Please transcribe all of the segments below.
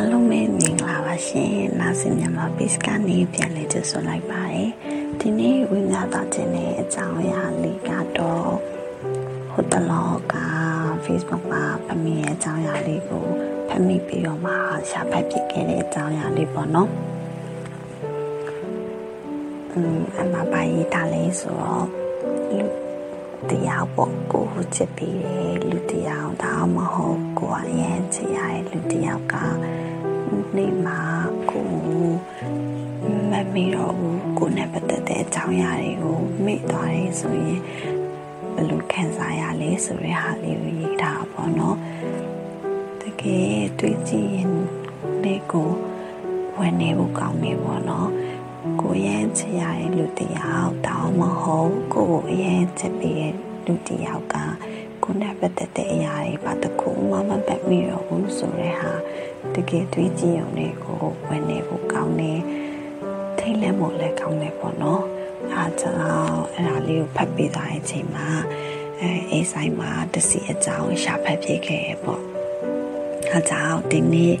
အားလုံးပဲမင်္ဂလာပါရှင်နာစင်မြန်မာ page ကနေပြန်လည်ကြိုဆိုလိုက်ပါတယ်ဒီနေ့ဝိညာတာခြင်းနဲ့အကြောင်းအရာလေးကတော့ဟိုတလောက Facebook မှာဖမိရဲ့အကြောင်းအရာလေးကိုဖမိပြီးတော့မှရှာဖတ်ပြခဲ့တဲ့အကြောင်းအရာလေးပေါ့နော်อืมအမပါရေးထားလဲဆိုတော့လူတရားပေါ့ကိုချစ်ပြီးတယ်လူတရားဒါမှမဟုတ်ကိုအရင်ချစ်ရတဲ့လူတရားက နေ့မှာကိုမမေ့တော့ဘူးကိုနဲ့ပတ်သက်တဲ့အကြောင်းအရာတွေကိုမေ့သွားတယ်ဆိုရင်ဘယ်လိုခံစားရလဲဆိုတဲ့ဟာလေးကိုရေးထားပါတော့တကယ်တွေးကြည့်ရင်ဒီကိုဝင်နေဖို့ကောင်းနေပေါ့နော်ကိုရဲ့ချစ်ရတဲ့လူတယောက်တောင်းမဟုတ်ကိုရဲ့ချစ်ပြီးတဲ့လူတယောက်က ကိုနဲ့ပတ်သက်တဲ့အရာတွေဘာတစ်ခုမှမပတ်မိတော့ဘူးဆိုတဲ့ဟာတကယ်တွေးကြည့်ရုံနဲ့ကိုဝင်နေဖို့ကောင်းနေထိတ်လန့်ဖို့လည်းကောင်းနေပေါ့နော်အားကြောင့်အဲ့ဒါလေးကိုဖတ်ပေးသွားတဲ့အချိန်မှာအဲအေးဆိုင်မှာတစီအကြောင်းရှာဖတ်ပြခဲ့ပေါ့အားကြောင့်ဒီနေ့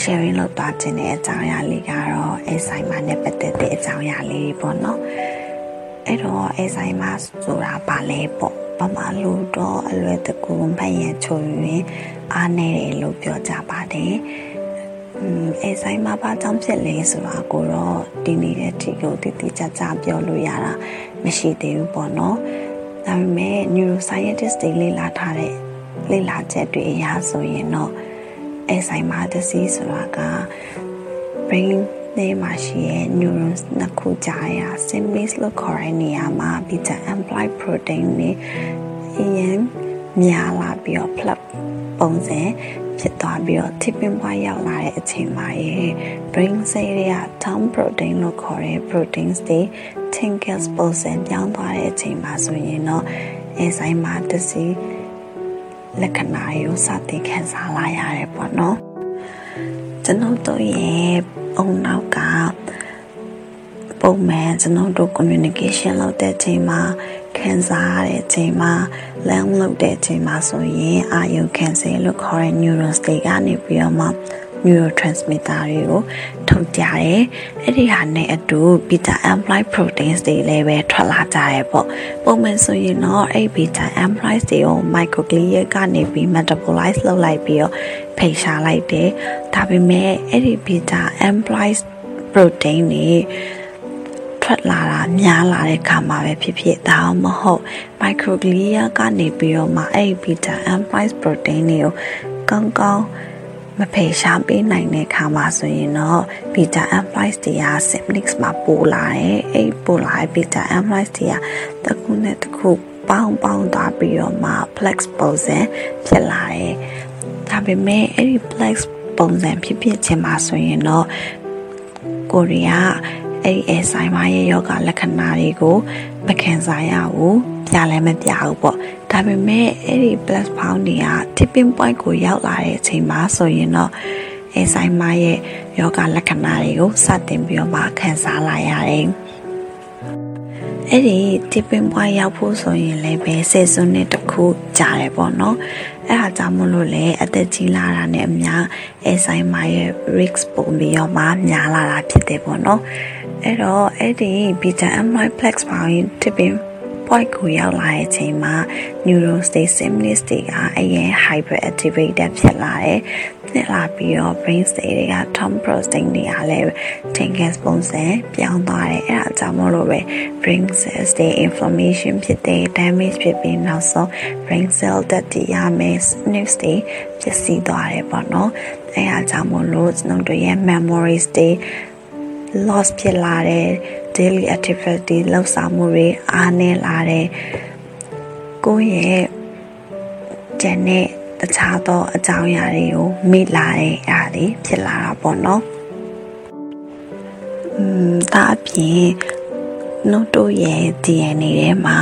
sharing လုပ်သွားခြင်းတဲ့အကြောင်းအရာလေးကတော့အေးဆိုင်မှာနဲ့ပတ်သက်တဲ့အကြောင်းအရာလေးပေါ့နော်အဲ့တော့အေးဆိုင်မှာဆိုတာပါလဲပေါ့ ပမာလူတော့အလွယ်တကူဖတ်ရချိုရင်အားနေတယ်လို့ပြောကြပါတယ်။อืมအဲဆိုင်မှာဘာကြောင့်ဖြစ်လဲဆိုတာကိုတော့ဒီနေတဲ့ဒီကိုတည်တည်ကြကြပြောလို့ရတာမရှိသေးဘူးပေါ့နော်။ဒါပေမဲ့ neuroscientist တွေလေ့လာထားတဲ့လေ့လာချက်တွေအရဆိုရင်တော့အဲဆိုင်မှာ disease ဆိုတာက brain ထဲမှာရှိတဲ့ neurons နှစ်ခုကြားရ synapse လို့ခေါ်တဲ့နေရာမှာ beta amyloid protein တွေအရင်များလာပြီးတော့ plug ပုံစံဖြစ်သွားပြီးတော့ tipping point ရောက်လာတဲ့အချိန်မှာရေ brain cell တွေက tau protein လို့ခေါ်တဲ့ proteins တွေ tinkers ပုံစံပြောင်းသွားတဲ့အချိန်မှာဆိုရင်တော့အဲဆိုင်မှာတစီလက္ခဏာတွေကိုစတင်ခံစားလာရတယ်ပေါ့နော်ကျွန်တော်တို့ရဲ့ ပုံနောက်ကပုံမှန်ကျွန်တော်တို့ communication လုပ်တဲ့ချိန်မှာခံစားရတဲ့ချိန်မှာလမ်းလုပ်တဲ့ချိန်မှာဆိုရင်အာယုခံစေလို့ခေါ်တဲ့ neurons တွေကနေပြီးတော့မှ neurotransmitter တွေကိုထုတ်ကြတယ်။အဲ့ဒီဟာနဲ့အတူ beta amyloid proteins တွေလည်းပဲထွက်လာကြတယ်ပေါ့။ပုံမှန်ဆိုရင်တော့အဲ့ beta amyloid တွေကို microglia ကနေပြီး metabolize လုပ်လိုက်ပြီးတော့ဖိတ်ရှားလိုက်တယ်။ဒါပေမဲ့အဲ့ဒီ beta amyloid protein တွေထွက်လာတာများလာတဲ့ခါမှာပဲဖြစ်ဖြစ်ဒါမှမဟုတ် microglia ကနေပြီးတော့မှအဲ့ beta amyloid protein တွေကိုကောင်းကောင်း မဖေရှားပေးနိုင်တဲ့ခါမှာဆိုရင်တော့ beta amyloid တွေက synapse မှာပို့လာတယ်အဲ့ပို့လာတဲ့ beta amyloid တွေကတခုနဲ့တခုပေါင်းပေါင်းသွားပြီးတော့မှ plex ပုံစံဖြစ်လာတယ်ဒါပေမဲ့အဲ့ဒီ plex ပုံစံဖြစ်ဖြစ်ခြင်းမှာဆိုရင်တော့ကိုရီးယားအဲ့ဒီအဲဆိုင်မရဲ့ယောဂလက္ခဏာတွေကိုမခံစားရဘူး ပြလည်းမပြဘူးပေါ့ဒါပေမဲ့အဲ့ဒီ plus pound တွေက tipping point ကိုရောက်လာတဲ့အချိန်မှာဆိုရင်တော့အဲဆိုင်မရဲ့ယောဂလက္ခဏာတွေကိုစတင်ပြီးတော့မှခံစားလာရတယ်အဲ့ဒီ tipping point ရောက်ဖို့ဆိုရင်လည်းပဲစေစွန်းနဲ့တခုကြာတယ်ပေါ့နော်အဲ့ဒါကြောင့်မလို့လေအသက်ကြီးလာတာနဲ့အများအဲဆိုင်မရဲ့ risk ပုံပြီးတော့မှများလာတာဖြစ်တယ်ပေါ့နော်အဲ့တော့အဲ့ဒီ beta amyloid plex point tipping point ကိုရောက်လာတဲ့အချိန်မှာ neuron state synapse တွေကအရင် hyperactivated ဖြစ်လာတယ်။ဖြစ်လာပြီးတော့ brain state တွေက tom protein တွေကလည်း tinkers ပုံစံပြောင်းသွားတယ်။အဲ့ဒါကြောင့်မို့လို့ပဲ brain cells တွေ inflammation ဖြစ်တဲ့ damage ဖြစ်ပြီးနောက်ဆုံး brain cell death တွေရမယ် synapse တွေပျက်စီးသွားတယ်ပေါ့နော်။အဲ့ဒါကြောင့်မို့လို့ကျွန်တော်တို့ရဲ့ memories တွေ loss ဖြစ်လာတယ် daily activity လောက်ဆောင်မှုတွေအားနည်းလာတယ်ကိုယ့်ရဲ့ကျန်တဲ့တခြားသောအကြောင်းအရာတွေကိုမေ့လာတဲ့အားတွေဖြစ်လာတာပေါ့နော်อืมဒါအပြင်နှုတ်တို့ရဲ့ DNA ထဲမှာ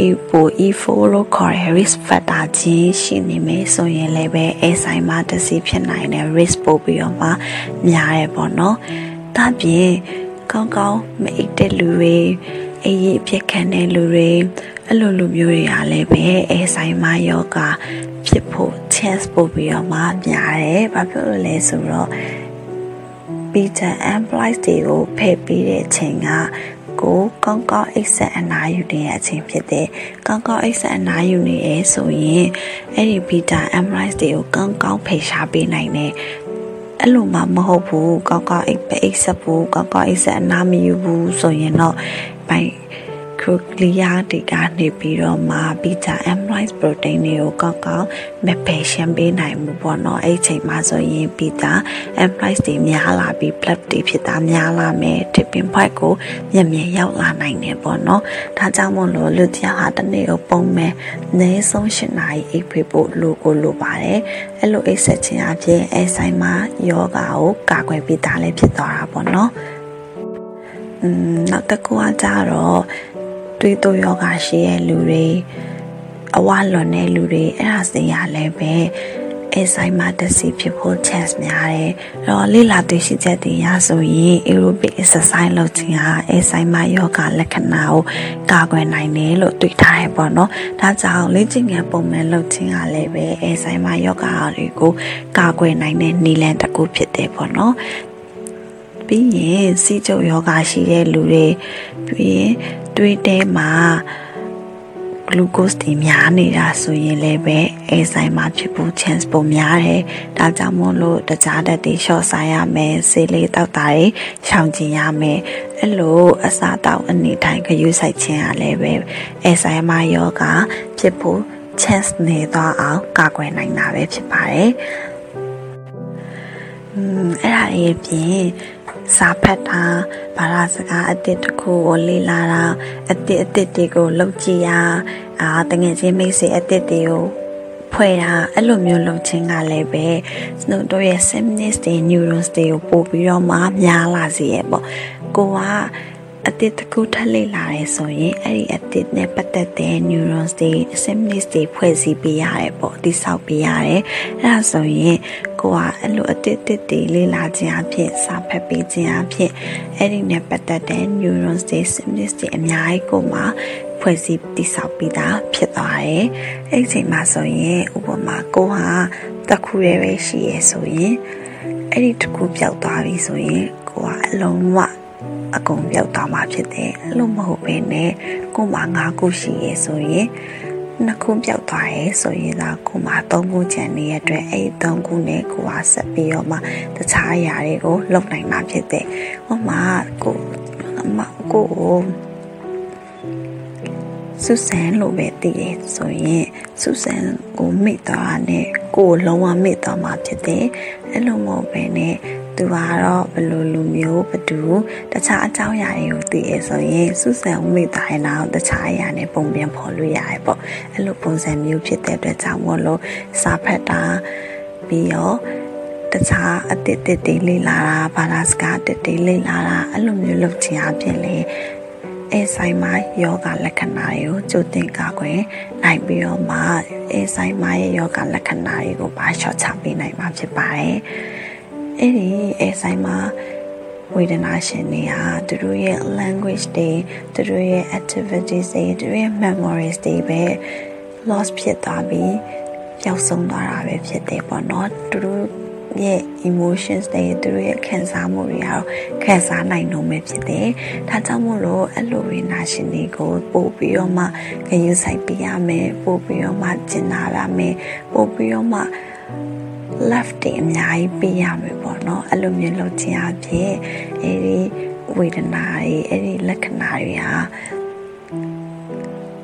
APO E4 လို့ခေါ်တဲ့ risk factor ကြီးရှိနေမယ်ဆိုရင်လည်းပဲ Alzheimer disease ဖြစ်နိုင်တဲ့ risk ပို့ပြီးတော့မှများရပေါ့နော်။ဒါပြင် ကောင်းကောင်းမအိပ်တဲ့လူတွေအေးရအဖြစ်ခံတဲ့လူတွေအဲ့လိုလူမျိုးတွေကလည်းပဲအဲဆိုင်မယောဂဖြစ်ဖို့ခြ chance ပို့ပြီးတော့မှများတယ်ဘာဖြစ်လို့လဲဆိုတော့ beta amplifiers တွေကိုဖယ်ပြီးတဲ့အချိန်ကကိုကောင်းကောင်းအိတ်ဆက်အနာယူနေတဲ့အချိန်ဖြစ်တယ်။ကောင်းကောင်းအိတ်ဆက်အနာယူနေရဲဆိုရင်အဲ့ဒီ beta amylase တွေကိုကောင်းကောင်းဖယ်ရှားပေးနိုင်တယ်။ အဲ့လိုမှမဟုတ်ဘူးကောင်းကောင်းအိတ်ပဲအိတ်ဆက်ဘူးကောင်းကောင်းအိတ်ဆက်အနာမယူဘူးဆိုရင်တော့ဘိုင် ခရိုကလီယာတွေကနေပြီးတော့မှ beta amylase protein တွေကိုကောက်ကောက်မပယ်ရှင်းပေးနိုင်မှုပေါ့နော်အဲ့ချိန်မှာဆိုရင် beta amylase တွေများလာပြီး blood တွေဖြစ်တာများလာမယ် tipping point ကိုမြင်မြင်ရောက်လာနိုင်တယ်ပေါ့နော်ဒါကြောင့်မို့လို့လူတယောက်ဟာတစ်နေ့ကိုပုံမဲ့အနည်းဆုံး၈နာရီအိပ်ဖေးဖို့လိုကိုလိုပါတယ်အဲ့လိုအိပ်ဆက်ခြင်းအပြင်အဲဆိုင်မှာယောဂါကိုကာကွယ်ပေးတာလည်းဖြစ်သွားတာပေါ့နော်อืมနောက်တစ်ခုကကြတော့ သွေးတိုးယောဂရှိတဲ့လူတွေအဝလွန်တဲ့လူတွေအဲ့ဒါစရာလည်းပဲအဲဆိုင်မှာတစီဖြစ်ဖို့ chance များတယ်။အဲ့တော့လေ့လာတွေ့ရှိချက်တွေရဆိုရင် aerobic exercise လုပ်ခြင်းဟာအဲဆိုင်မှာယောဂလက္ခဏာကိုကာကွယ်နိုင်တယ်လို့တွေ့ထားရပေါ့နော်။ဒါကြောင့်လေ့ကျင့်ခန်းပုံမှန်လုပ်ခြင်းဟာလည်းပဲအဲဆိုင်မှာယောဂတွေကိုကာကွယ်နိုင်တဲ့နည်းလမ်းတစ်ခုဖြစ်တယ်ပေါ့နော်။ပြီးရင်စီးကျုပ်ယောဂရှိတဲ့လူတွေပြီးရင် သွေးထဲမှာဂလူကို့စ်တွေများနေတာဆိုရင်လည်းပဲအဲဆိုင်မှာဖြစ်ဖို့ chance ပုံများတယ်။ဒါကြောင့်မို့လို့တကြားတက်တွေ short ဆိုင်ရမယ်၊ဆေးလေးတောက်တာတွေရှောင်ကျင်ရမယ်။အဲ့လိုအစာတောက်အနေတိုင်းခယူးဆိုင်ခြင်းကလည်းပဲအဲဆိုင်မှာယောဂဖြစ်ဖို့ chance နေသွားအောင်ကာကွယ်နိုင်တာပဲဖြစ်ပါတယ်။อืมအဲ့ဒါအပြင် စာဖတ်တာဘာသာစကားအတစ်တစ်ခုကိုလေ့လာတာအတစ်အတစ်တွေကိုလုပ်ကြည့်ရအာတငယ်ချင်းမိတ်ဆွေအတစ်တွေကိုဖွဲ့တာအဲ့လိုမျိုးလုပ်ခြင်းကလည်းပဲကျွန်တော်တို့ရဲ့ synapses တွေ neurons တွေကိုပို့ပြီးတော့မှများလာစေရပေါ့ကိုက အတစ်တစ်ခုထပ်လေ့လာရဲဆိုရင်အဲ့ဒီအတစ်နဲ့ပတ်သက်တဲ့ neurons တွေ synapses တွေဖွဲ့စည်းပေးရတယ်ပေါ့တိဆောက်ပေးရတယ်အဲ့ဒါဆိုရင်ကိုကအဲ့လိုအတစ်တစ်တွေလေ့လာခြင်းအဖြစ်စာဖတ်ပေးခြင်းအဖြစ်အဲ့ဒီနဲ့ပတ်သက်တဲ့ neurons တွေ synapses တွေအများကြီးကိုမှဖွဲ့စည်းတိဆောက်ပြီးသားဖြစ်သွားတယ်။အဲ့ဒီချိန်မှာဆိုရင်ဥပမာကိုဟာတခုရဲပဲရှိရဲဆိုရင်အဲ့ဒီတခုပြောက်သွားပြီဆိုရင်ကိုကအလုံးဝ အကုန်ပြောက်သွားမှာဖြစ်တယ်။အဲ့လိုမဟုတ်ဘဲနဲ့ကိုမှ၅ခုရှိရဲဆိုရင်နှစ်ခုပြောက်သွားရဲဆိုရင်သာကိုမှသုံးခုချန်နေတဲ့အတွက်အဲ့ဒီသုံးခုနဲ့ကိုကဆက်ပြီးတော့မှတခြားအရာတွေကိုလုပ်နိုင်မှာဖြစ်တယ်။ဟိုမှာကိုအမကို ဆုဆန်လို့ပဲတည်တယ်ဆိုရင်ဆုဆန်ကိုမိသွားတဲ့ကိုလုံးဝမိသွားမှာဖြစ်တယ်အဲ့လိုမဟုတ်ပဲနဲ့သူကတော့ဘယ်လိုလူမျိုးဘသူတခြားအကြောင်းအရာတွေကိုသိရဆိုရင်ဆုဆန်မိသွားရင်တော့တခြားအရာနဲ့ပုံပြန်ဖော်လို့ရတယ်ပေါ့အဲ့လိုပုံစံမျိုးဖြစ်တဲ့အတွက်ကြောင့်မို့လို့စာဖတ်တာပြီးတော့တခြားအတစ်တစ်တွေလေ့လာတာဘာသာစကားတစ်တွေလေ့လာတာအဲ့လိုမျိုးလုပ်ချင်အဖြစ်လေ အဲဆိုင်မှာယောဂလက္ခဏာတွေကိုကြိုတင်ကာကွယ်နိုင်ပြီးတော့မှအဲဆိုင်မှာရဲ့ယောဂလက္ခဏာတွေကိုပါလျှော့ချပေးနိုင်မှာဖြစ်ပါတယ်။အဲ့ဒီအဲဆိုင်မှာဝေဒနာရှင်တွေဟာသူတို့ရဲ့ language တွေသူတို့ရဲ့ activities တွေသူတို့ရဲ့ memories တွေပဲ loss ဖြစ်သွားပြီးပျောက်ဆုံးသွားတာပဲဖြစ်တယ်ပေါ့နော်သူတို့ ရဲ့ emotions တွေသူတို့ရဲ့ခံစားမှုတွေကတော့ခံစားနိုင်တော့မယ်ဖြစ်တယ်။ဒါကြောင့်မို့လို့အဲ့လိုဝေနာရှင်တွေကိုပို့ပြီးတော့မှဂရုစိုက်ပေးရမယ်။ပို့ပြီးတော့မှကျင်နာရမယ်။ပို့ပြီးတော့မှ left တွေအများကြီးပေးရမယ်ပေါ့နော်။အဲ့လိုမျိုးလုပ်ခြင်းအဖြစ်အဲ့ဒီဝေဒနာတွေအဲ့ဒီလက္ခဏာတွေဟာ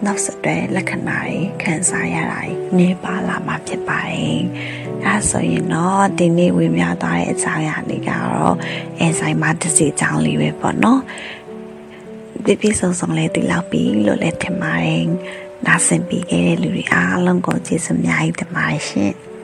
နောက်ဆက်တွဲလက္ခဏာတွေခံစားရတာနေပါလာမှာဖြစ်ပါတယ်။ အဲဆိုရင်တော့ဒီနေ့ဝေမျှသွားတဲ့အကြောင်းအရာတွေကတော့အဲဆိုင်မှာတစ်စီအကြောင်းလေးပဲပေါ့နော်။ပြပြဆုံဆုံလေးတိလောက်ပြီလို့လည်းထင်ပါတယ်။ဒါဆင်ပြီးခဲ့တဲ့လူတွေအားလုံးကိုကျေးဇူးအများကြီးတင်ပါတယ်ရှင်။